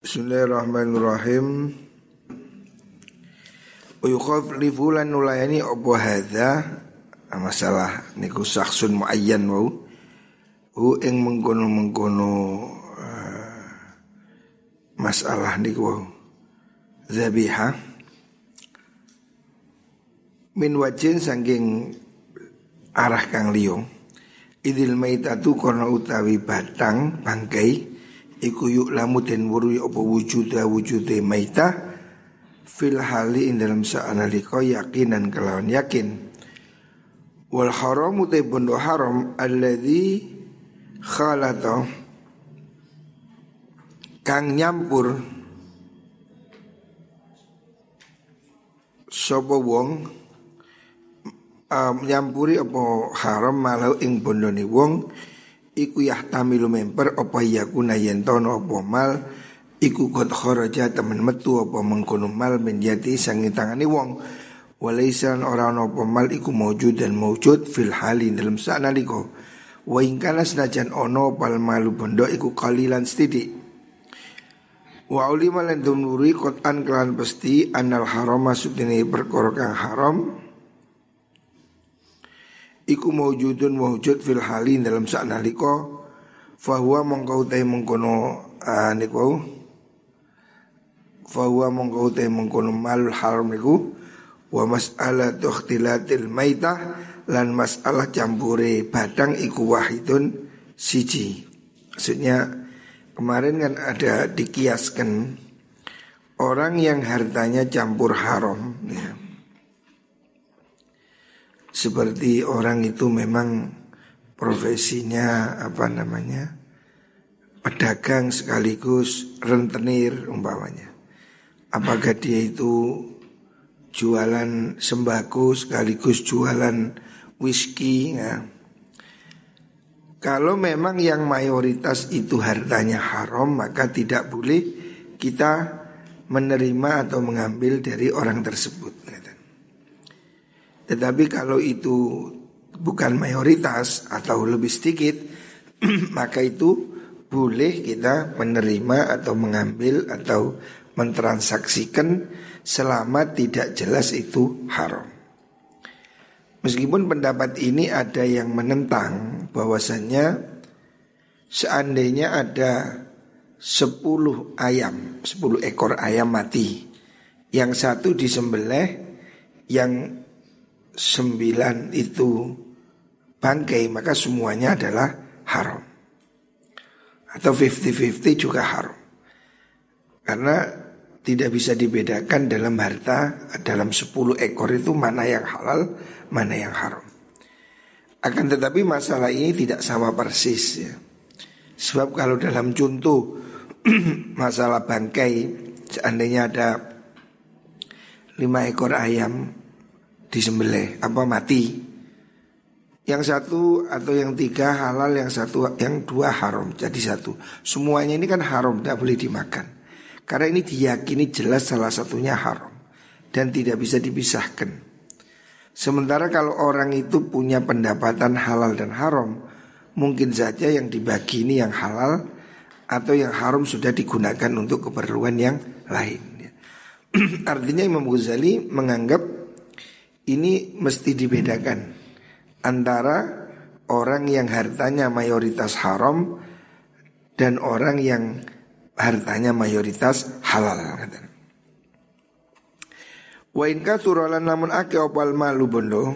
Bismillahirrahmanirrahim. Uyukhaf li fulan nulayani opo hadha masalah niku saksun muayyan wau. Hu ing mengkono-mengkono uh, masalah niku wau. Zabiha. Min wajin sangking arah kang liyo idil maitatu kono utawi batang bangkai iku yuk lamu den wurui apa wujuda wujude maita fil hali in dalam sa'analika yakinan kelawan yakin. Wal haramu te bondo haram alladhi khalata kang nyampur sapa wong um, nyampuri apa haram malau ing bondone wong iku yahtamilu memper apa yakuna yentono apa mal? Iku kot kharaja temen metu apa mengkono mal menjadi sangi tangani wong. Walaisan orang apa mal iku maujud dan maujud fil hali dalam sanaliko wa ingkana senajan ono pal malu bondo iku kalilan setidik. Wa ulima lan dunuri kotan kelan pasti anal haram masuk ini perkara kang haram iku maujudun maujud fil halin dalam saat naliko fahuwa mongkau teh mengkono uh, niku fahuwa mongkau teh mengkono mal haram niku. Wa mas'alah ikhtilatil maitah lan masalah campure badang iku wahidun siji. Maksudnya kemarin kan ada dikiaskan orang yang hartanya campur haram ya seperti orang itu memang profesinya apa namanya pedagang sekaligus rentenir umpamanya. Apakah dia itu jualan sembako sekaligus jualan whisky ya. Kalau memang yang mayoritas itu hartanya haram maka tidak boleh kita menerima atau mengambil dari orang tersebut. Tetapi kalau itu bukan mayoritas atau lebih sedikit, maka itu boleh kita menerima atau mengambil atau mentransaksikan selama tidak jelas itu haram. Meskipun pendapat ini ada yang menentang bahwasannya seandainya ada 10 ayam, 10 ekor ayam mati. Yang satu disembelih, yang sembilan itu bangkai maka semuanya adalah haram. Atau 50-50 juga haram. Karena tidak bisa dibedakan dalam harta dalam 10 ekor itu mana yang halal, mana yang haram. Akan tetapi masalah ini tidak sama persis ya. Sebab kalau dalam contoh masalah bangkai seandainya ada lima ekor ayam disembelih apa mati. Yang satu atau yang tiga halal, yang satu, yang dua haram. Jadi satu. Semuanya ini kan haram, tidak boleh dimakan. Karena ini diyakini jelas salah satunya haram dan tidak bisa dipisahkan. Sementara kalau orang itu punya pendapatan halal dan haram, mungkin saja yang dibagi ini yang halal atau yang haram sudah digunakan untuk keperluan yang lain. Artinya Imam Ghazali menganggap ini mesti dibedakan antara orang yang hartanya mayoritas haram dan orang yang hartanya mayoritas halal. Wa in kasuralan namun ake opal malu bondo?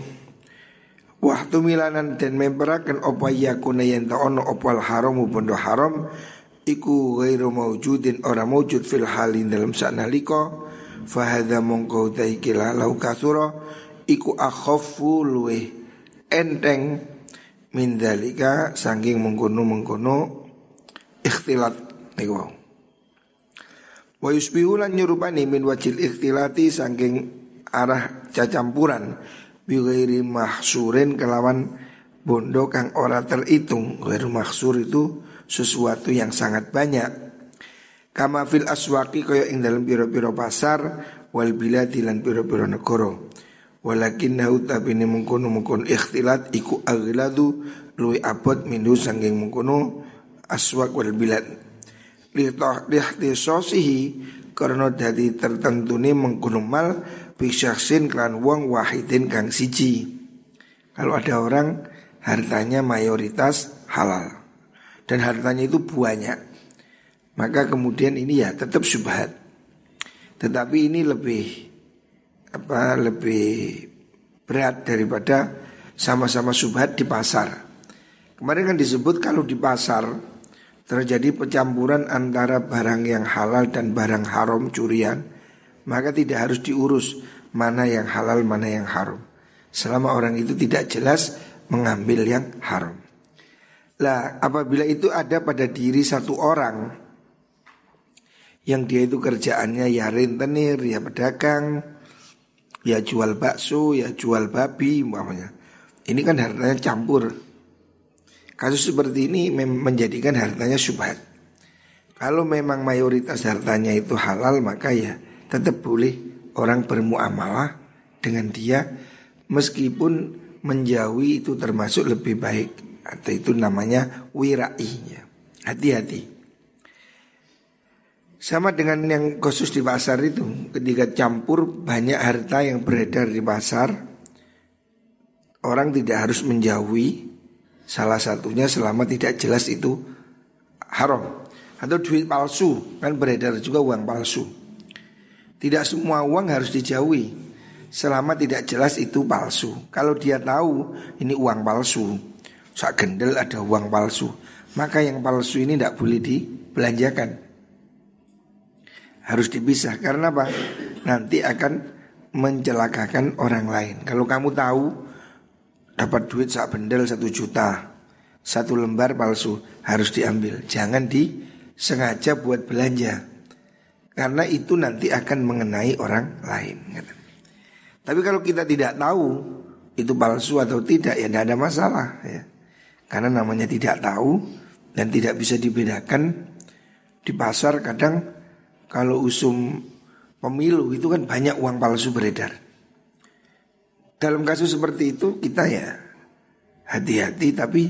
Waktu milanan dan memperakan opa yakuna yang ono opal haram bondo? Haram Iku gairu maujudin orang maujud fil halin dalam saat naliko Fahadha mongkau taikila lau kasuro iku akhafu luwe enteng min dalika saking mengkono-mengkono ikhtilat niku wau. Wa yusbihu lan nyurupani min wajil ikhtilati saking arah cacampuran bi mahsurin kelawan bondo kang ora terhitung. Ghairu mahsur itu sesuatu yang sangat banyak. Kama fil aswaki kaya ing dalam piro-piro pasar wal biladi lan piro-piro negara. Walakin nahu tapi ini mengkono mengkono ikhtilat iku agladu lui abot mindu sanggeng mengkono aswak wal bilad. lihtisosihi karena dadi tertentune menggunumal bisyaksin klan wong wahidin kang siji. Kalau ada orang hartanya mayoritas halal dan hartanya itu banyak, maka kemudian ini ya tetap syubhat. Tetapi ini lebih apa lebih berat daripada sama-sama subhat di pasar. Kemarin kan disebut kalau di pasar terjadi pencampuran antara barang yang halal dan barang haram curian, maka tidak harus diurus mana yang halal mana yang haram. Selama orang itu tidak jelas mengambil yang haram. Lah, apabila itu ada pada diri satu orang yang dia itu kerjaannya ya rentenir, ya pedagang, ya jual bakso, ya jual babi umpamanya. Ini kan hartanya campur. Kasus seperti ini menjadikan hartanya syubhat. Kalau memang mayoritas hartanya itu halal maka ya tetap boleh orang bermuamalah dengan dia meskipun menjauhi itu termasuk lebih baik atau itu namanya wirai ya. Hati-hati. Sama dengan yang khusus di pasar itu Ketika campur banyak harta yang beredar di pasar Orang tidak harus menjauhi Salah satunya selama tidak jelas itu haram. Atau duit palsu Kan beredar juga uang palsu. Tidak semua uang harus dijauhi Selama tidak jelas itu palsu. Kalau dia tahu ini uang palsu Sak gendel ada uang palsu Maka yang palsu ini tidak boleh dibelanjakan Harus dipisah Karena apa? Nanti akan mencelakakan orang lain. Kalau kamu tahu dapat duit sak bendel satu juta satu lembar palsu harus diambil. Jangan disengaja buat belanja karena itu nanti akan mengenai orang lain tapi kalau kita tidak tahu itu palsu atau tidak ya tidak ada masalah ya. Karena namanya tidak tahu dan tidak bisa dibedakan di pasar kadang kalau usum pemilu itu kan banyak uang palsu beredar dalam kasus seperti itu kita ya hati-hati tapi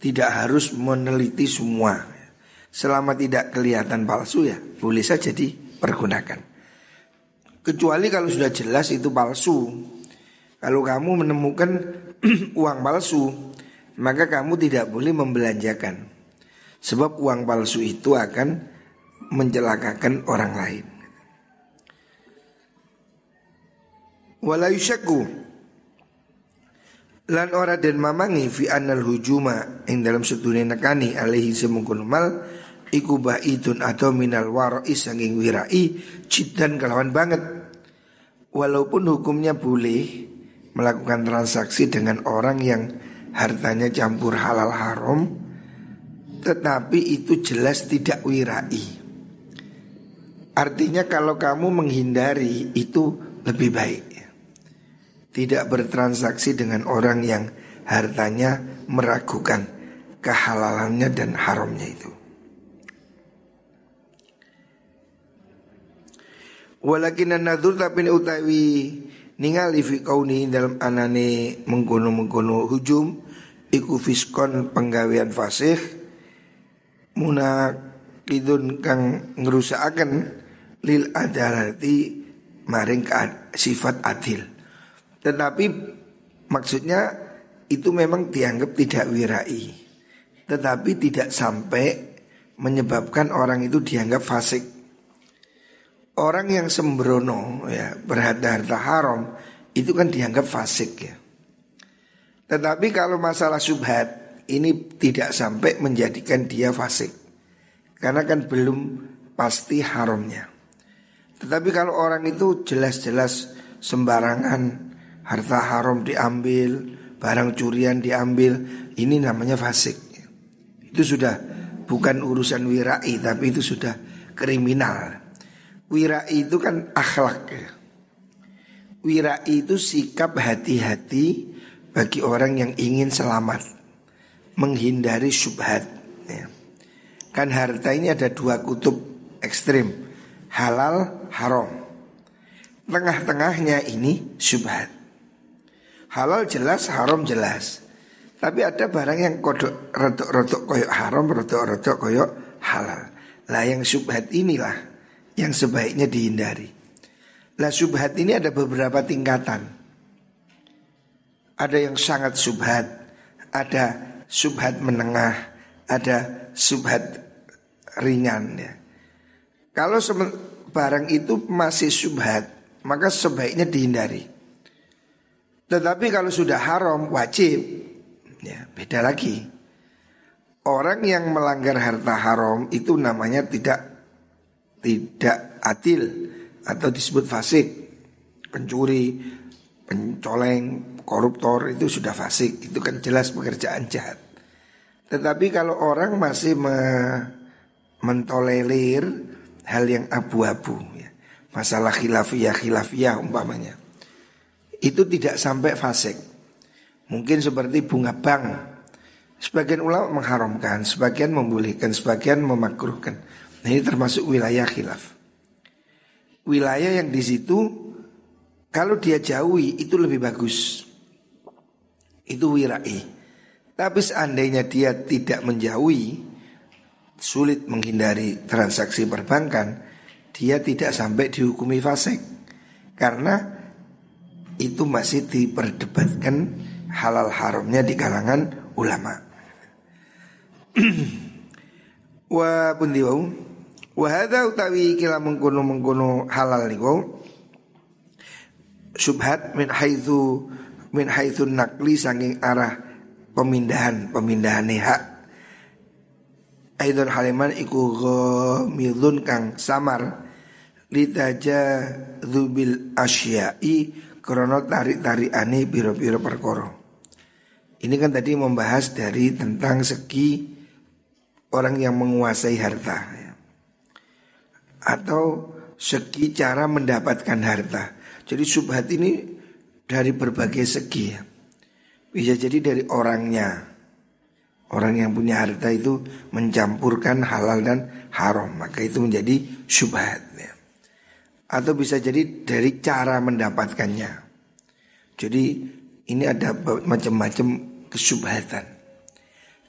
tidak harus meneliti semua. Selama tidak kelihatan palsu ya boleh saja dipergunakan. Kecuali kalau sudah jelas itu palsu. Kalau kamu menemukan uang palsu, maka kamu tidak boleh membelanjakan. Sebab uang palsu itu akan mencelakakan orang lain. Walayusyaku Lan ora den mamangi fi anal hujuma ing dalam sedune nekani alaihi semungkun mal iku baitun atau minal warai sanging wirai cidan kelawan banget. Walaupun hukumnya boleh melakukan transaksi dengan orang yang hartanya campur halal haram tetapi itu jelas tidak wirai. Artinya kalau kamu menghindari itu lebih baik tidak bertransaksi dengan orang yang hartanya meragukan kehalalannya dan haramnya itu. Walakin nadur tapi utawi ningali fi kauni dalam anane mengkono-mengkono hujum iku fiskon penggawean fasih munakidun kang ngerusakaken lil adalati maring sifat adil tetapi maksudnya itu memang dianggap tidak wirai. Tetapi tidak sampai menyebabkan orang itu dianggap fasik. Orang yang sembrono ya berharta-harta haram itu kan dianggap fasik ya. Tetapi kalau masalah subhat ini tidak sampai menjadikan dia fasik. Karena kan belum pasti haramnya. Tetapi kalau orang itu jelas-jelas sembarangan harta haram diambil, barang curian diambil, ini namanya fasik. Itu sudah bukan urusan wirai tapi itu sudah kriminal. Wirai itu kan akhlak ya. Wirai itu sikap hati-hati bagi orang yang ingin selamat, menghindari syubhat. Ya. Kan harta ini ada dua kutub ekstrim, halal, haram. Tengah-tengahnya ini syubhat. Halal jelas, haram jelas. Tapi ada barang yang kodok rodok-rodok koyok haram, rodok-rodok koyok halal. Lah yang subhat inilah yang sebaiknya dihindari. Lah subhat ini ada beberapa tingkatan. Ada yang sangat subhat, ada subhat menengah, ada subhat ringan ya. Kalau barang itu masih subhat, maka sebaiknya dihindari. Tetapi kalau sudah haram wajib, ya beda lagi. Orang yang melanggar harta haram itu namanya tidak tidak adil atau disebut fasik, pencuri, pencoleng, koruptor itu sudah fasik, itu kan jelas pekerjaan jahat. Tetapi kalau orang masih me mentolerir hal yang abu-abu, ya, masalah khilafiyah khilafiyah umpamanya, itu tidak sampai fasik. Mungkin seperti bunga bank Sebagian ulama mengharamkan, sebagian membolehkan, sebagian memakruhkan. Nah ini termasuk wilayah khilaf. Wilayah yang di situ kalau dia jauhi itu lebih bagus. Itu wirai. Tapi seandainya dia tidak menjauhi, sulit menghindari transaksi perbankan, dia tidak sampai dihukumi fasik. Karena itu masih diperdebatkan halal haramnya di kalangan ulama. wa pundi wau wa hadza utawi kila mengkono mengkono halal niku subhat min haitsu min haitsu nakli saking arah pemindahan pemindahan hak Aidon haliman iku ghamidun kang samar litaja dzubil asyai krono tarik-tarikane biro-biro perkara. Ini kan tadi membahas dari tentang segi orang yang menguasai harta ya. atau segi cara mendapatkan harta. Jadi subhat ini dari berbagai segi ya. Bisa jadi dari orangnya. Orang yang punya harta itu mencampurkan halal dan haram, maka itu menjadi subhat ya. Atau bisa jadi dari cara mendapatkannya. Jadi ini ada macam-macam kesubhatan.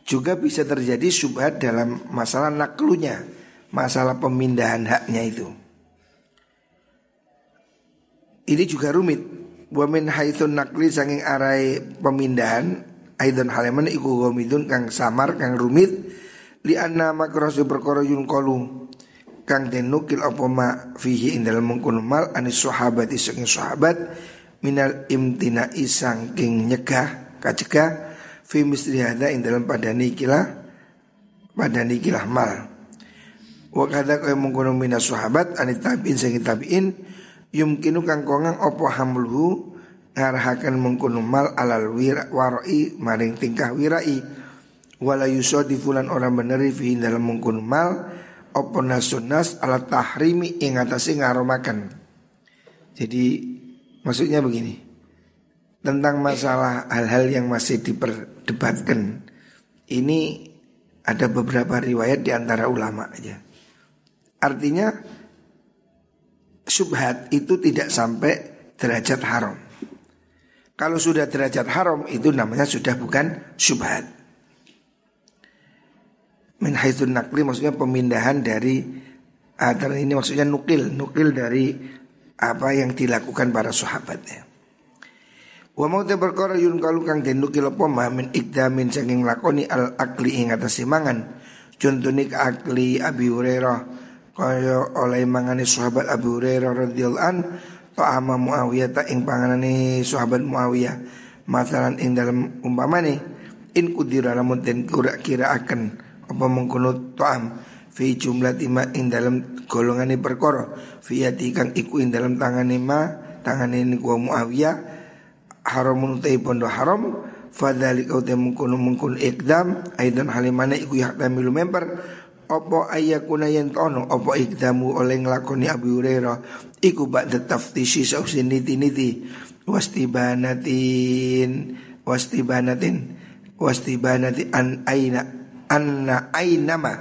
Juga bisa terjadi subhat dalam masalah naklunya Masalah pemindahan haknya itu Ini juga rumit Wamin haitun nakli sanging arai pemindahan Aidon haleman iku gomidun kang samar kang rumit. Li anna makrosu perkara yun kolu Kang denukil apa ma fihi ing dalam mengkono mal anis sahabat saking sahabat minal imtina isang king nyegah kacegah fi misli hada ing dalam padani kila padani kila mal. Wa kadza kaya mengkono minas sahabat anit tabiin sing tabiin yumkinu kang kongang opo hamluhu ngarahaken mengkono mal alal wira warai maring tingkah wirai wala yusodi fulan orang beneri fi dalam mengkono mal opo nasunas ala tahrimi ing atase ngaromakan jadi maksudnya begini tentang masalah hal-hal yang masih diper debatkan ini ada beberapa riwayat di antara ulama aja. Artinya subhat itu tidak sampai derajat haram. Kalau sudah derajat haram itu namanya sudah bukan subhat. Min haitsun nakli maksudnya pemindahan dari antara ini maksudnya nukil, nukil dari apa yang dilakukan para sahabatnya. Wa mau te perkara yun kalu kang den nukil apa min ikdamin saking lakoni al akli ing atas mangan. Contohnya ke akli Abi Hurairah kaya oleh mangane sahabat Abu Hurairah radhiyallahu an ta'ama Muawiyah ta ing panganane sahabat Muawiyah. Masalan ing dalam umpamane in kudira lamun den kira akan apa mengkono ta'am fi jumlah tima ing dalam golongane perkara fi kang iku ing dalam tangane ma tangane niku Muawiyah haramun utai pondo haram fadzalik kau temu kono mengkun ikdam aidan halimane iku yahtamilu member opo ayakuna yen tono? Opo ikdamu oleh nglakoni Abu Hurairah? Iku ba'da taftisi sausin niti-niti. Wastibanatin. Wastibanatin. Wastibanati an aina. Anna ainama.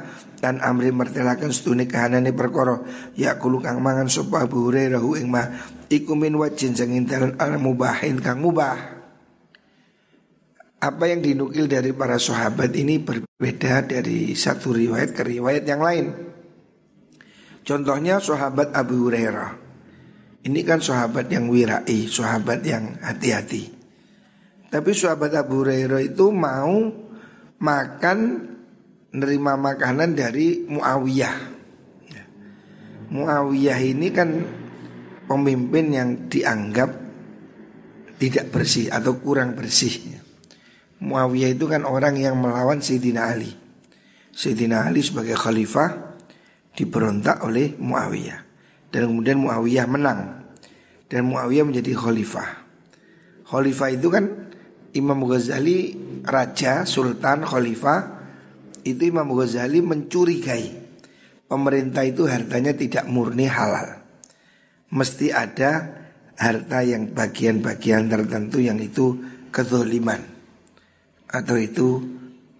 Dan amri mertelakan setune kahanane perkara. Ya kulo kang mangan sapa Abu Hurairah ing mah iku min wajin sing intalan al mubahin kang mubah apa yang dinukil dari para sahabat ini berbeda dari satu riwayat ke riwayat yang lain. Contohnya sahabat Abu Hurairah. Ini kan sahabat yang wirai, sahabat yang hati-hati. Tapi sahabat Abu Hurairah itu mau makan nerima makanan dari Muawiyah. Muawiyah ini kan pemimpin yang dianggap tidak bersih atau kurang bersih. Muawiyah itu kan orang yang melawan Sayyidina Ali. Sayyidina Ali sebagai khalifah diberontak oleh Muawiyah. Dan kemudian Muawiyah menang. Dan Muawiyah menjadi khalifah. Khalifah itu kan Imam Ghazali raja, sultan, khalifah itu Imam Ghazali mencurigai pemerintah itu hartanya tidak murni halal. Mesti ada harta yang bagian-bagian tertentu yang itu kezoliman atau itu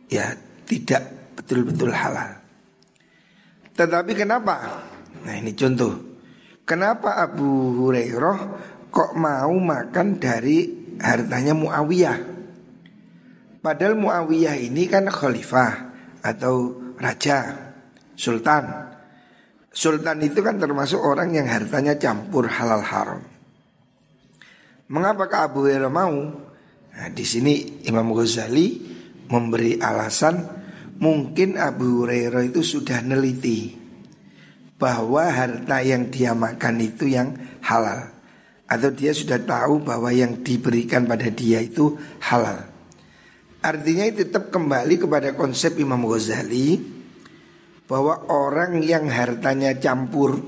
ya tidak betul-betul halal. Tetapi kenapa? Nah ini contoh. Kenapa Abu Hurairah kok mau makan dari hartanya Muawiyah? Padahal Muawiyah ini kan khalifah atau raja, sultan. Sultan itu kan termasuk orang yang hartanya campur halal haram. Mengapa Abu Hurairah mau? Nah, di sini Imam Ghazali memberi alasan Mungkin Abu Hurairah itu sudah neliti bahwa harta yang dia makan itu yang halal atau dia sudah tahu bahwa yang diberikan pada dia itu halal. Artinya itu tetap kembali kepada konsep Imam Ghazali bahwa orang yang hartanya campur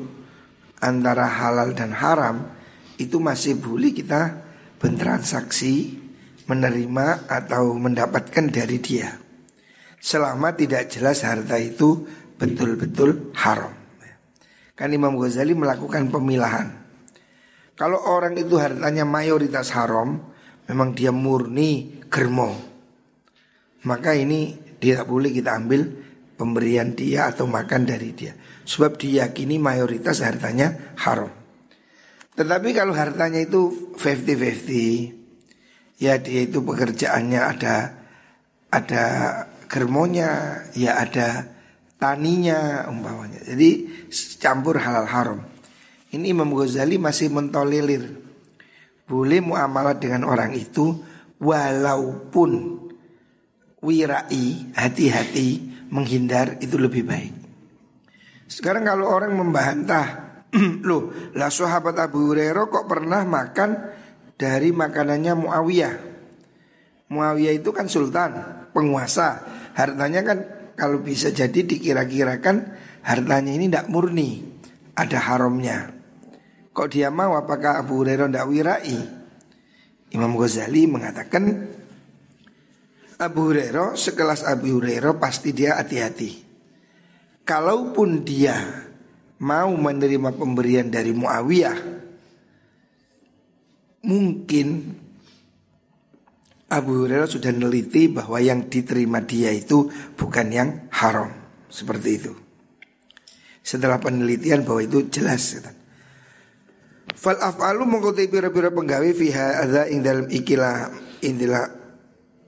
antara halal dan haram itu masih boleh kita bertransaksi menerima atau mendapatkan dari dia selama tidak jelas harta itu betul-betul haram. Kan Imam Ghazali melakukan pemilahan. Kalau orang itu hartanya mayoritas haram, memang dia murni germo. Maka ini tidak boleh kita ambil pemberian dia atau makan dari dia. Sebab diyakini mayoritas hartanya haram. Tetapi kalau hartanya itu 50-50, ya dia itu pekerjaannya ada ada germonya, ya ada taninya umpamanya. Jadi campur halal haram. Ini Imam Ghazali masih mentolilir. Boleh muamalah dengan orang itu walaupun wirai, hati-hati menghindar itu lebih baik. Sekarang kalau orang membantah, loh, lah sahabat Abu Hurairah kok pernah makan dari makanannya Muawiyah. Muawiyah itu kan sultan, penguasa. Hartanya kan kalau bisa jadi dikira-kirakan hartanya ini tidak murni, ada haramnya. Kok dia mau apakah Abu Hurairah tidak wirai? Imam Ghazali mengatakan Abu Hurairah sekelas Abu Hurairah pasti dia hati-hati. Kalaupun dia mau menerima pemberian dari Muawiyah, mungkin Abu Hurairah sudah neliti bahwa yang diterima dia itu bukan yang haram seperti itu. Setelah penelitian bahwa itu jelas. Fal af'alu mengkuti pira-pira penggawe fiha ada ing dalam ikilah indilah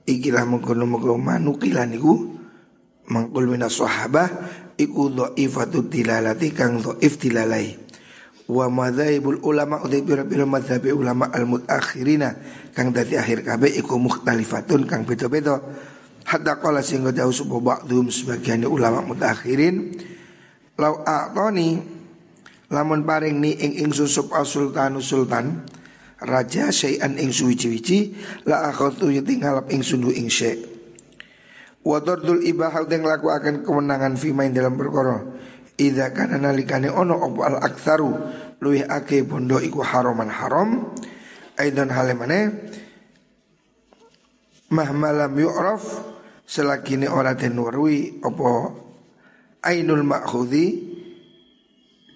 ikilah mengkono mengkono manukilan iku mangkul minas sahabah iku dhaifatu dilalati kang dhaif dilalai wa madzaibul ulama utai pira-pira madzabi ulama al mutakhirina kang dadi akhir kabeh iku mukhtalifatun kang beda-beda. Hatta qala sehingga jauh sapa ba'dhum sebagian ulama mutakhirin lau a'tani lamun paring ni ing ing susup sultan sultan raja syai'an ing suwi-wici la akhatu yati ngalap ing sundu ing syai' wa tardul ibahau deng laku akan kemenangan fi main dalam perkara Ida kana nalikane ono opo al aktsaru luwih ake bondo iku haraman haram. Aidan halemane mahmalam yu'raf selagi ni ora den warui apa ainul makhudi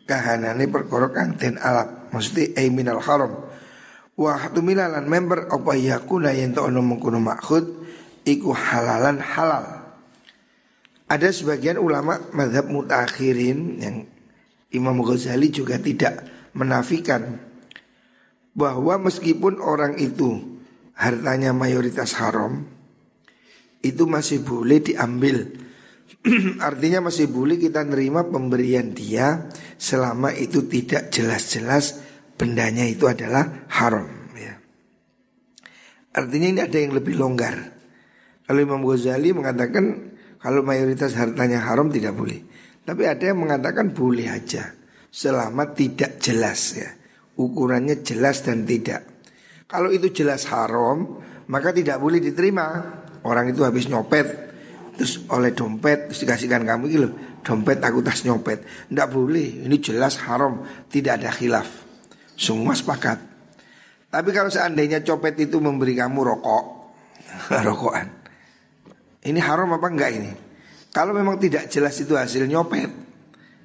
kahanane perkara den alap. Mesti ai minal haram. Wa tumilalan member apa yakuna yen to ono mengkono makhud iku halalan halal ada sebagian ulama madhab mutakhirin yang Imam Ghazali juga tidak menafikan bahwa meskipun orang itu hartanya mayoritas haram itu masih boleh diambil Artinya masih boleh kita nerima pemberian dia selama itu tidak jelas-jelas bendanya itu adalah haram ya. Artinya ini ada yang lebih longgar. Kalau Imam Ghazali mengatakan kalau mayoritas hartanya haram tidak boleh. Tapi ada yang mengatakan boleh aja selama tidak jelas ya. Ukurannya jelas dan tidak. Kalau itu jelas haram, maka tidak boleh diterima. Orang itu habis nyopet, terus oleh dompet terus dikasihkan kamu gitu dompet aku tas nyopet tidak boleh ini jelas haram tidak ada khilaf semua sepakat tapi kalau seandainya copet itu memberi kamu rokok rokokan ini haram apa enggak ini? Kalau memang tidak jelas itu hasil nyopet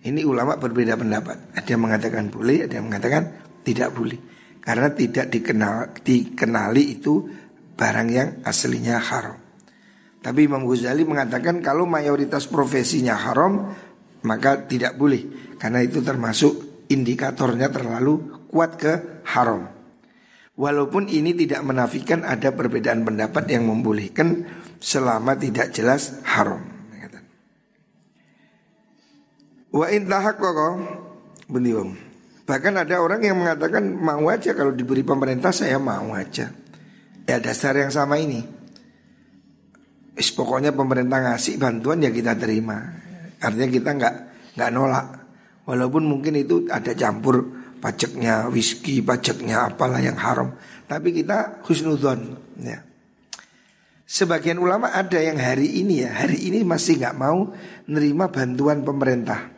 ini ulama berbeda pendapat. Ada yang mengatakan boleh ada yang mengatakan tidak boleh. Karena tidak dikenal dikenali itu barang yang aslinya haram. Tapi Imam Ghazali mengatakan kalau mayoritas profesinya haram maka tidak boleh. Karena itu termasuk indikatornya terlalu kuat ke haram. Walaupun ini tidak menafikan ada perbedaan pendapat yang membolehkan selama tidak jelas haram. Wa in Bahkan ada orang yang mengatakan mau aja kalau diberi pemerintah saya mau aja. Ya dasar yang sama ini. Is, pokoknya pemerintah ngasih bantuan ya kita terima. Artinya kita nggak nggak nolak. Walaupun mungkin itu ada campur pajaknya whisky, pajaknya apalah yang haram. Tapi kita husnudon. Ya. Sebagian ulama ada yang hari ini ya, hari ini masih nggak mau nerima bantuan pemerintah.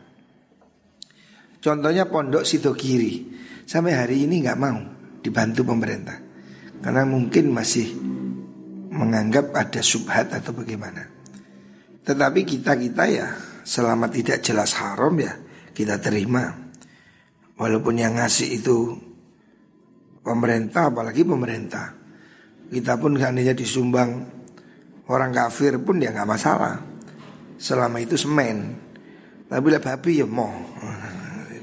Contohnya pondok Sidogiri sampai hari ini nggak mau dibantu pemerintah karena mungkin masih menganggap ada subhat atau bagaimana. Tetapi kita-kita ya selama tidak jelas haram ya kita terima. Walaupun yang ngasih itu pemerintah apalagi pemerintah. Kita pun seandainya disumbang orang kafir pun ya nggak masalah. Selama itu semen. Tapi lah babi ya mau.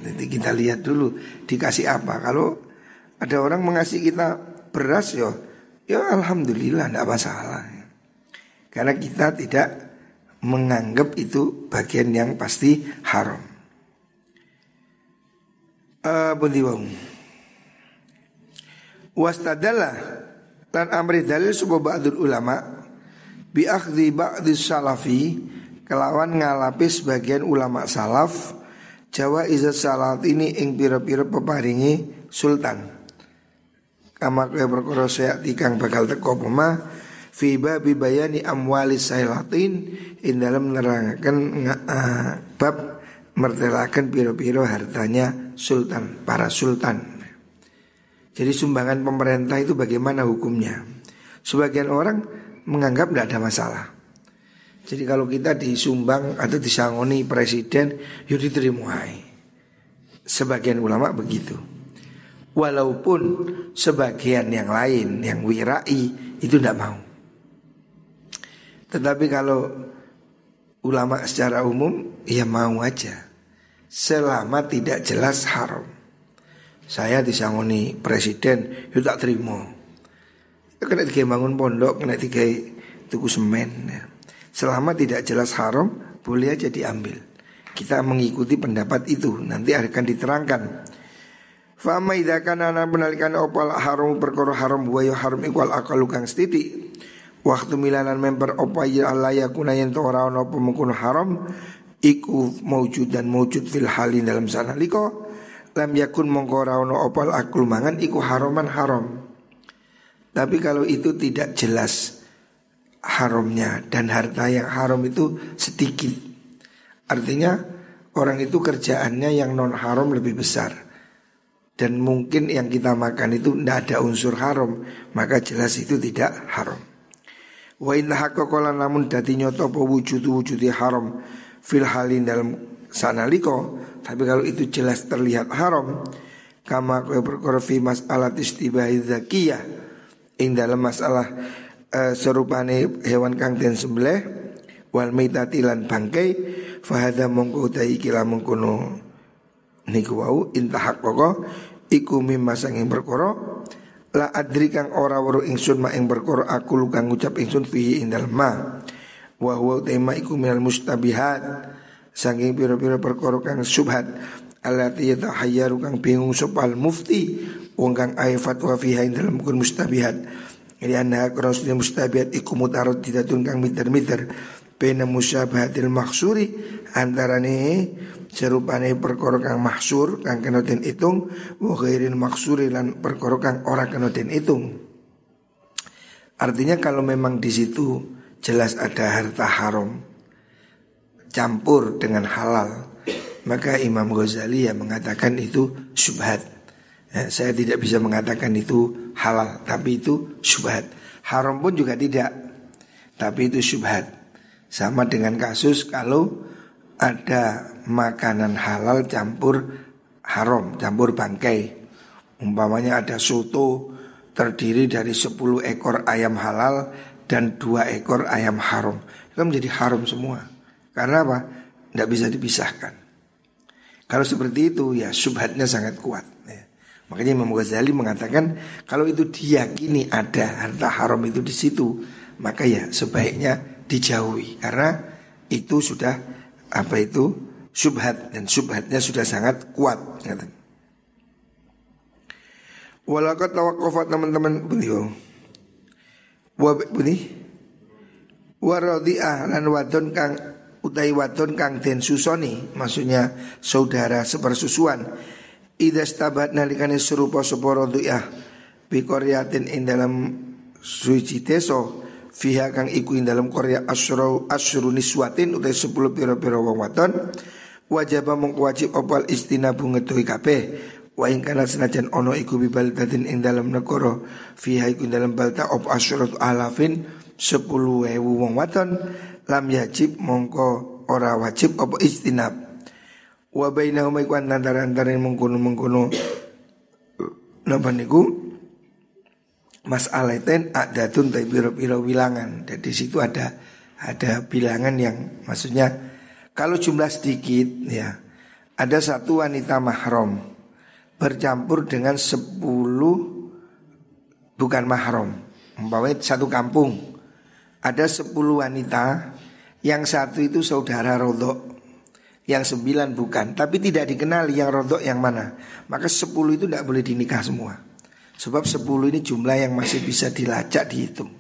Nanti kita lihat dulu dikasih apa. Kalau ada orang mengasih kita beras ya Ya alhamdulillah tidak masalah. Karena kita tidak menganggap itu bagian yang pasti haram. Uh, Wastadalah dan amri dalil sebuah ba'dul ulama bi akhdhi ba'dhi salafi kelawan ngalapi sebagian ulama salaf Jawa izat salat ini ing pira-pira peparingi sultan kama kaya perkara tikang bakal teko pema fi babi bayani amwali sailatin in dalam menerangkan uh, bab mertelakan piro-piro hartanya sultan para sultan. Jadi sumbangan pemerintah itu bagaimana hukumnya? Sebagian orang menganggap tidak ada masalah. Jadi kalau kita disumbang atau disangoni presiden, yuk diterima. Sebagian ulama begitu. Walaupun sebagian yang lain yang wirai itu tidak mau. Tetapi kalau ulama secara umum ya mau aja. Selama tidak jelas haram. Saya disangoni presiden itu tak terima. Ya, kena tiga bangun pondok, kena tiga tuku semen. Ya. Selama tidak jelas haram, boleh aja diambil. Kita mengikuti pendapat itu. Nanti akan diterangkan Fama idza kana ana opal haram perkara haram wa haram ikwal akal kang stiti. Waktu milanan member opa ya Allah yakuna yen to ora haram iku maujud dan maujud fil halin dalam sana liko lam yakun mongko ora opal akul mangan iku haraman haram. Tapi kalau itu tidak jelas haramnya dan harta yang haram itu sedikit. Artinya orang itu kerjaannya yang non haram lebih besar. Dan mungkin yang kita makan itu tidak ada unsur haram maka jelas itu tidak haram. Wa inna haqqaqala namun dadi nyoto apa wujud wujudi haram fil halin dalam sanaliko tapi kalau itu jelas terlihat haram kama kaya perkara fi mas'alah istibahi zakiyah ing dalam masalah uh, serupane hewan kang den sembelih wal maitati lan bangkai fahada mongko utai kila mengkono niku wau intahak pokok iku mimma sanging perkara la adri kang ora weruh ingsun ma ing perkara aku kang ngucap ingsun fihi ing dalem ma. Wa huwa tema iku minal mustabihat saking pira-pira perkara kang subhat allati yatahayyaru kang bingung sopal mufti wong kang ae fatwa fiha ing dalam kun mustabihat. Ini anda kerasnya mustabihat iku mutarot didatun kang miter-miter Bena musyabahatil maksuri Antarane serupane perkara kang mahsur Kang kena den itung Wa maksuri lan perkara kang ora kena den itung. Artinya kalau memang di situ jelas ada harta haram campur dengan halal maka Imam Ghazali yang mengatakan itu subhat ya, saya tidak bisa mengatakan itu halal tapi itu subhat haram pun juga tidak tapi itu subhat sama dengan kasus kalau ada makanan halal campur haram campur bangkai umpamanya ada soto terdiri dari 10 ekor ayam halal dan dua ekor ayam haram. Itu menjadi haram semua. Karena apa? Tidak bisa dipisahkan. Kalau seperti itu ya subhatnya sangat kuat. Ya. Makanya Imam Ghazali mengatakan kalau itu diyakini ada harta haram itu di situ, maka ya sebaiknya dijauhi. Karena itu sudah apa itu subhat dan subhatnya sudah sangat kuat. Walakat tawakufat teman-teman. Beliau Wa buni Waradi'ah lan wadon kang utai wadon kang den susoni. Maksudnya saudara sepersusuan Ida stabat nalikane serupa seporo du'ah Bikoriatin in dalam suci teso Fiha kang iku in dalam Korea asru, asru niswatin utai sepuluh piro-piro wong wadon. Wajaba mengwajib opal istinabu ngetui kabeh Wa ing kana senajan ono iku bi baldatin ing dalam negara fiha iku dalam balda op asyrat alafin 10.000 wong waton lam yajib mongko ora wajib apa istinab wa bainahuma iku antara antara mengkono-mengkono napa niku Mas Aleten adatun tapi biro-biro wilangan. Jadi situ ada ada bilangan yang maksudnya kalau jumlah sedikit ya ada satu wanita mahram bercampur dengan sepuluh bukan mahram. Umpamanya satu kampung ada sepuluh wanita, yang satu itu saudara rodok, yang sembilan bukan, tapi tidak dikenal yang rodok yang mana. Maka sepuluh itu tidak boleh dinikah semua. Sebab sepuluh ini jumlah yang masih bisa dilacak dihitung.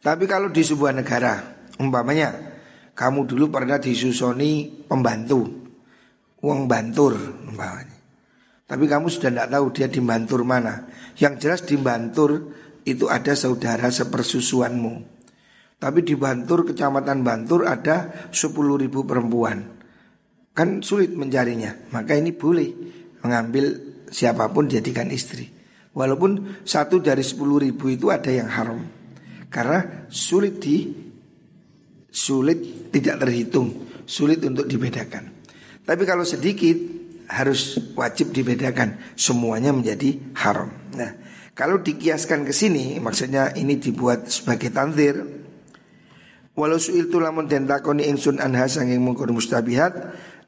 Tapi kalau di sebuah negara, umpamanya kamu dulu pernah disusoni pembantu, uang bantur umpamanya. Tapi kamu sudah tidak tahu dia di Bantur mana. Yang jelas di Bantur itu ada saudara sepersusuanmu. Tapi di Bantur, kecamatan Bantur ada 10 ribu perempuan. Kan sulit mencarinya. Maka ini boleh mengambil siapa pun jadikan istri. Walaupun satu dari 10 ribu itu ada yang haram. Karena sulit di sulit tidak terhitung, sulit untuk dibedakan. Tapi kalau sedikit harus wajib dibedakan semuanya menjadi haram. Nah, kalau dikiaskan ke sini maksudnya ini dibuat sebagai tanzir. Walau suil tu lamun den takoni ingsun anha sanging mustabihat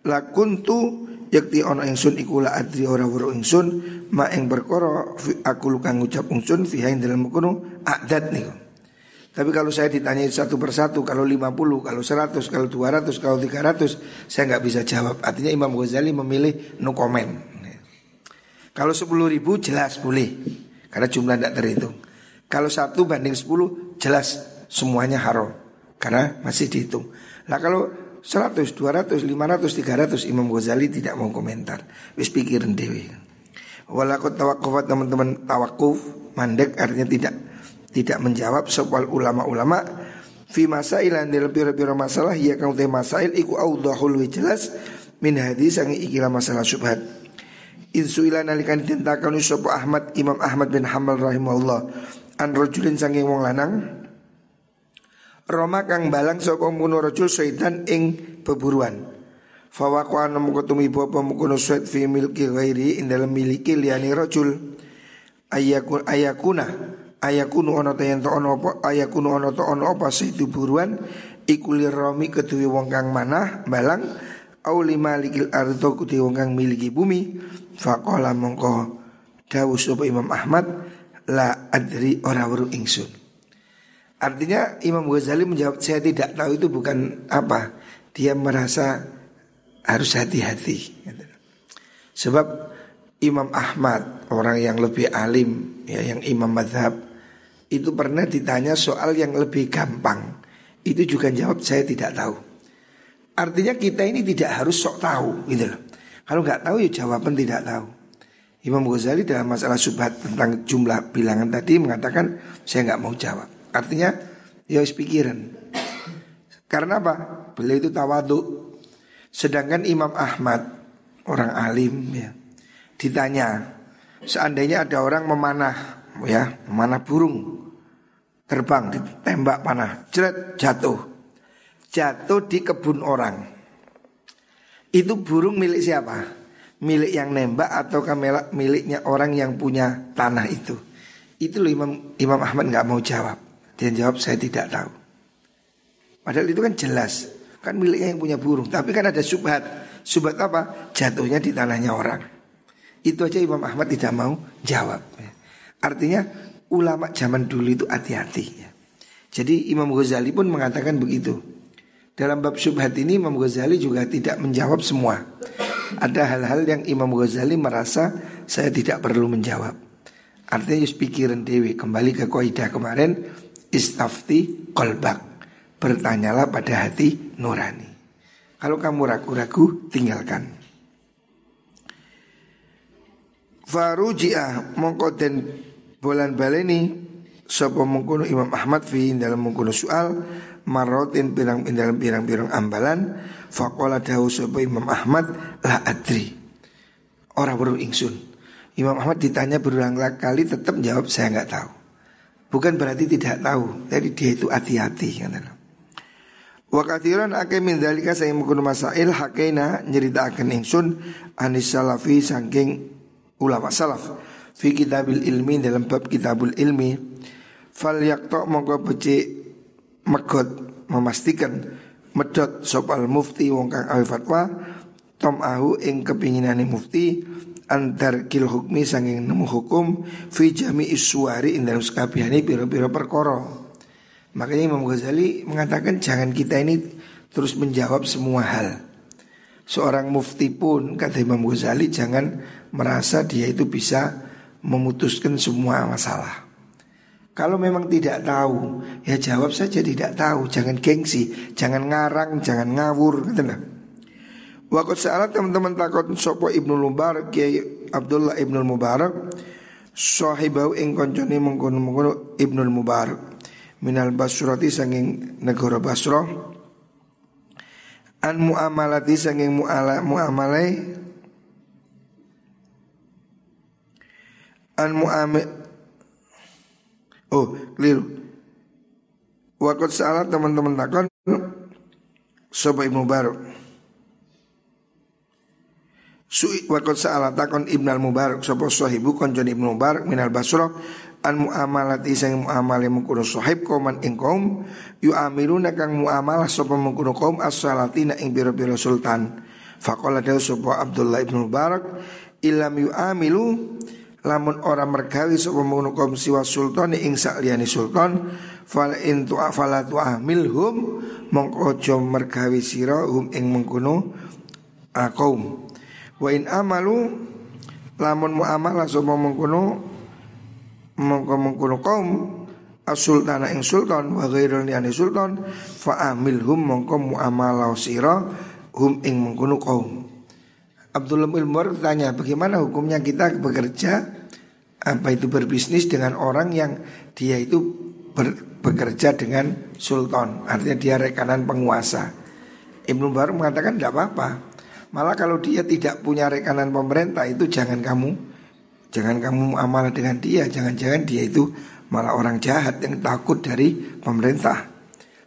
lakuntu yakti ono ingsun iku la adri ora weruh ingsun ma ing perkara aku kang ngucap ingsun fiha ing dalam kono adat niku. Tapi kalau saya ditanya satu persatu, kalau 50, kalau 100, kalau 200, kalau 300, saya nggak bisa jawab. Artinya Imam Ghazali memilih no comment. Kalau 10 ribu jelas boleh, karena jumlah tidak terhitung. Kalau satu banding 10 jelas semuanya haram, karena masih dihitung. Nah kalau 100, 200, 500, 300 Imam Ghazali tidak mau komentar. Wis pikirin dewi. Walakut tawakufat teman-teman tawakuf mandek artinya tidak tidak menjawab soal ulama-ulama fi masailan dalam pira-pira masalah ya kang teh masail iku audahul jelas min hadis sang ikilah masalah syubhat Insuila nalikan ditentakan sapa Ahmad Imam Ahmad bin Hamal rahimahullah an rajulin sanging wong lanang Roma kang balang sapa mungkono rajul syaitan ing beburuan. Fawaqa ana mungko tumiba apa mungkono syait fi milki ghairi ing dalam miliki liyane rajul. Ayakun ayakuna ayakunu ono ta yen ono apa ayakunu ono ta ono apa itu buruan iku lirami kedue wong kang manah balang au lima likil ardo kedue wong kang miliki bumi. Faqala mongko dawuh sapa Imam Ahmad la adri ora weru ingsun Artinya Imam Ghazali menjawab saya tidak tahu itu bukan apa. Dia merasa harus hati-hati. Sebab Imam Ahmad orang yang lebih alim ya yang imam madhab itu pernah ditanya soal yang lebih gampang. Itu juga jawab saya tidak tahu. Artinya kita ini tidak harus sok tahu gitu loh. Kalau nggak tahu ya jawaban tidak tahu. Imam Ghazali dalam masalah subhat tentang jumlah bilangan tadi mengatakan saya nggak mau jawab. Artinya ya harus pikiran. Karena apa? Beliau itu tawadu. Sedangkan Imam Ahmad orang alim ya ditanya seandainya ada orang memanah ya memanah burung terbang ditembak panah jeret jatuh jatuh di kebun orang itu burung milik siapa milik yang nembak atau miliknya orang yang punya tanah itu itu loh Imam Imam Ahmad nggak mau jawab dia jawab saya tidak tahu. Padahal itu kan jelas kan miliknya yang punya burung. Tapi kan ada subhat. Subhat apa? Jatuhnya di tanahnya orang. Itu aja Imam Ahmad tidak mau jawab. Artinya ulama zaman dulu itu hati-hati. Jadi Imam Ghazali pun mengatakan begitu. Dalam bab subhat ini Imam Ghazali juga tidak menjawab semua. Ada hal-hal yang Imam Ghazali merasa saya tidak perlu menjawab. Artinya just pikiran dewi kembali ke kaidah kemarin istafti kolbak. Bertanyalah pada hati nurani. Kalau kamu ragu-ragu tinggalkan. Faruji'ah mongko den bolan baleni Sopo mengkuno Imam Ahmad fi dalam mengkuno soal Marotin pirang dalam pirang-pirang ambalan Fakola dahu sopo Imam Ahmad La adri. Orang baru ingsun. Imam Ahmad ditanya berulang kali tetap jawab saya nggak tahu Bukan berarti tidak tahu, jadi dia itu hati-hati. Wa kathiran ake min dalika saya mengkuno masail hakena akan ingsun anis salafi saking ulama salaf fi kitabil ilmi dalam bab kitabul ilmi fal yaktok mongko becik megot memastikan medot sopal mufti wong kang awi fatwa tom ahu ing kepinginane mufti antar kil hukmi sanging nemu hukum fi jami iswari in dalam sekabihani biro-biro perkoro. Makanya Imam Ghazali mengatakan jangan kita ini terus menjawab semua hal. Seorang mufti pun kata Imam Ghazali jangan merasa dia itu bisa memutuskan semua masalah. Kalau memang tidak tahu, ya jawab saja tidak tahu, jangan gengsi, jangan ngarang, jangan ngawur, gitu Waktu saat teman-teman takut sopo ibnu Mubarak Kiai Abdullah ibnu Mubarak Sahibau ing konconi mengkono mengkono ibnu Mubarak minal Basrati sanging negara Basrah an muamalati sanging muala muamalai an muame oh keliru. Waktu saat teman-teman takut Sopo ibnu Mubarak Su'i wa qad sa'ala takon Ibnu al-Mubarak sapa sahibu konjon Ibnu Mubarak minal Basra an muamalati sing muamale mengkono sahib kauman ing kaum yu'amiluna kang muamalah sapa mengkono kaum as-salatina ing biro-biro sultan. Faqala dawu sapa Abdullah Ibnu Mubarak ilam yu'amilu lamun ora mergawi sapa mengkono kaum siwa sultan ing sakliyane sultan fal in tu'a fala tu'amilhum mongko aja mergawi sira hum ing mengkono kaum Wa in amalu lamun muamalah sapa mengkono mengko mengkono kaum as-sultana ing sultan wa ghairul yani sultan fa amilhum mongko muamalah sira hum ing mengkono kaum. Abdullah bin Mubarak tanya bagaimana hukumnya kita bekerja apa itu berbisnis dengan orang yang dia itu ber, bekerja dengan sultan artinya dia rekanan penguasa. Ibnu Mubarak mengatakan tidak apa-apa Malah kalau dia tidak punya rekanan pemerintah itu jangan kamu jangan kamu amal dengan dia, jangan-jangan dia itu malah orang jahat yang takut dari pemerintah.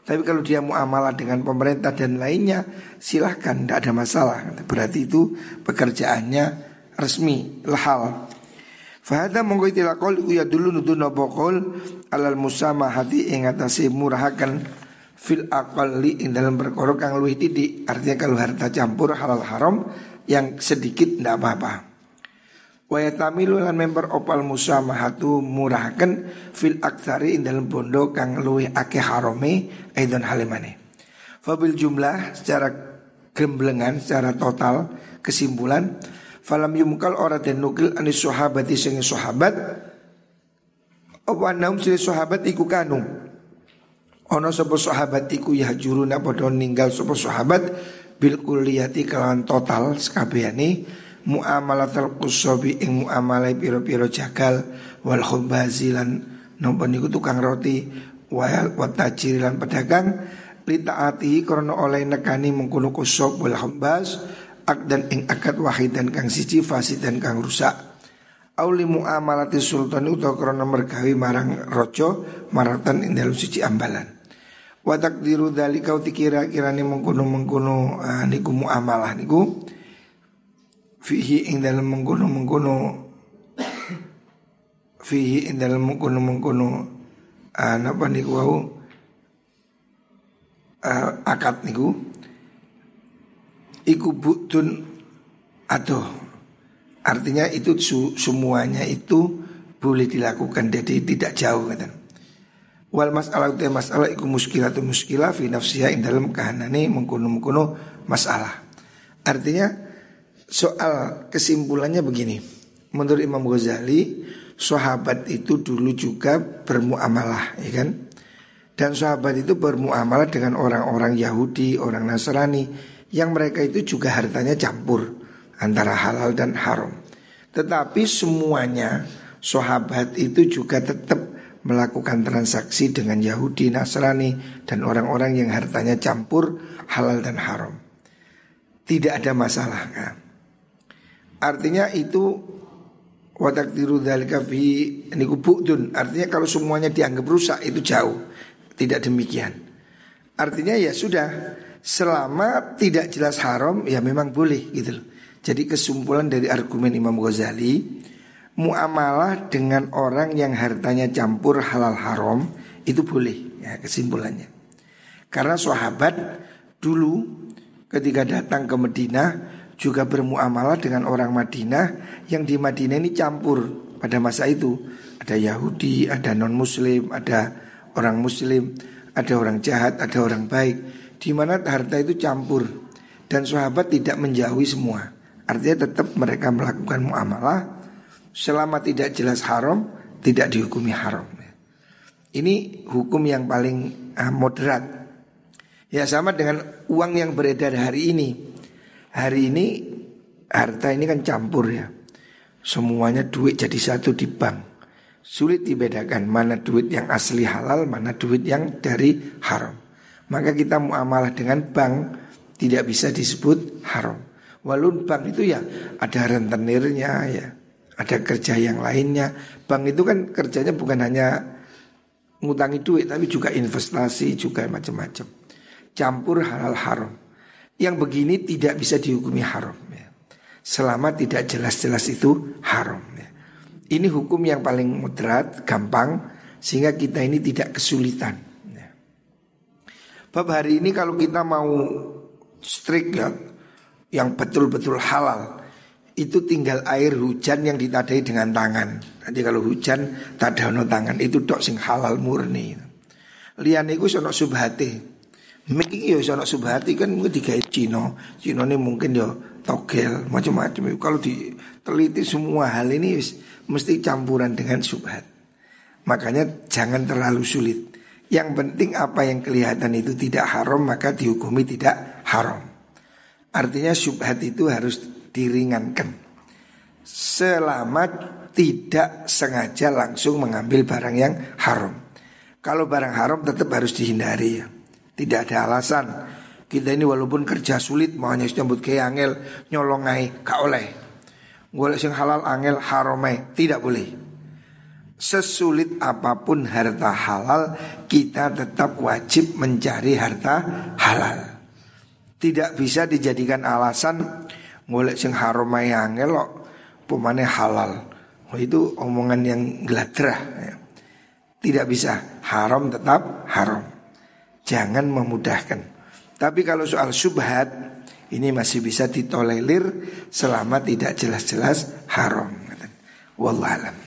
Tapi kalau dia muamalah dengan pemerintah dan lainnya silahkan tidak ada masalah. Berarti itu pekerjaannya resmi, lahal. Fahada monggo itilakol ya dulu nutu nabokol alal musama hati ingatasi murahakan fil aqalli ing dalam perkara kang luwih titik. Artinya kalau harta campur halal haram yang sedikit tidak apa-apa. Wayatamilu lan member opal musamahatu murahkan fil aksari in dalam bondo kang luwe ake harome aidon halimane. Fabil jumlah secara gemblengan secara total kesimpulan falam yumkal ora den nukil anis sahabat sing sahabat apa naum sing sahabat iku kanu ono sapa sahabat iku ya juruna padha ninggal sapa sahabat bil kulliyati kelawan total sekabehane muamalatul qusabi ing muamalai piro-piro jagal wal khubazilan nopo niku tukang roti wal watajirilan pedagang litaati krono oleh nekani mengkono kusab wal khubaz akdan ing akad wahidan kang siji fasid dan kang rusak. Auli muamalati sultan utawa krono mergawi marang rojo maratan ing siji ambalan wa takdiru dzalika kira kirane mengkono mengkono uh, niku muamalah niku. Fihi ing dalam mengkono fihi ing dalam mengkono uh, napa niku wau? Uh, akad niku. Iku butun atau artinya itu su, semuanya itu boleh dilakukan jadi tidak jauh kata. Wal masalah itu masalah iku muskilah atau muskilah fi nafsiha ing dalam kahanane mengkono mengkono masalah. Artinya soal kesimpulannya begini. Menurut Imam Ghazali, sahabat itu dulu juga bermuamalah, ya kan? Dan sahabat itu bermuamalah dengan orang-orang Yahudi, orang Nasrani, yang mereka itu juga hartanya campur antara halal dan haram. Tetapi semuanya sahabat itu juga tetap melakukan transaksi dengan Yahudi, Nasrani, dan orang-orang yang hartanya campur halal dan haram. Tidak ada masalah. Kan? Artinya itu watak tiru dzalika fi niku. Artinya kalau semuanya dianggap rusak itu jauh. Tidak demikian. Artinya ya sudah selama tidak jelas haram ya memang boleh gitu loh. Jadi kesimpulan dari argumen Imam Ghazali muamalah dengan orang yang hartanya campur halal haram itu boleh ya kesimpulannya. Karena sahabat dulu ketika datang ke Madinah juga bermuamalah dengan orang Madinah yang di Madinah ini campur pada masa itu. Ada Yahudi, ada non-muslim, ada orang muslim, ada orang jahat, ada orang baik. Di mana harta itu campur dan sahabat tidak menjauhi semua. Artinya tetap mereka melakukan muamalah selama tidak jelas haram, tidak dihukumi haram. Ini hukum yang paling uh, moderat. Ya sama dengan uang yang beredar hari ini hari ini harta ini kan campur ya. Semuanya duit jadi satu di bank. Sulit dibedakan mana duit yang asli halal, mana duit yang dari haram. Maka kita muamalah dengan bank tidak bisa disebut haram. Walaupun bank itu ya ada rentenirnya ya, ada kerja yang lainnya. Bank itu kan kerjanya bukan hanya ngutangi duit tapi juga investasi juga macam-macam. Campur halal haram. Yang begini tidak bisa dihukumi haram ya. Selama tidak jelas-jelas itu haram ya. Ini hukum yang paling moderat, gampang Sehingga kita ini tidak kesulitan ya. Bab hari ini kalau kita mau strict ya Yang betul-betul halal itu tinggal air hujan yang ditadai dengan tangan. Nanti kalau hujan tadano tangan itu dok sing halal murni. Lian itu sono subhati. Iki ya ana subhati kan mungkin digawe Cina. Cina ini mungkin ya togel macam-macam. Kalau diteliti semua hal ini mesti campuran dengan subhat. Makanya jangan terlalu sulit. Yang penting apa yang kelihatan itu tidak haram maka dihukumi tidak haram. Artinya subhat itu harus diringankan. Selama tidak sengaja langsung mengambil barang yang haram. Kalau barang haram tetap harus dihindari ya. Tidak ada alasan kita ini walaupun kerja sulit mau hanya nyambut ke angel nyolongai gak oleh. Golek sing halal angel haramai tidak boleh. Sesulit apa pun harta halal kita tetap wajib mencari harta halal. Tidak bisa dijadikan alasan golek sing haramai angel kok pemane halal. Oh, itu omongan yang geladrah. Ya. Tidak bisa haram tetap haram jangan memudahkan. Tapi kalau soal subhat ini masih bisa ditolerir selama tidak jelas-jelas haram. Wallahualam.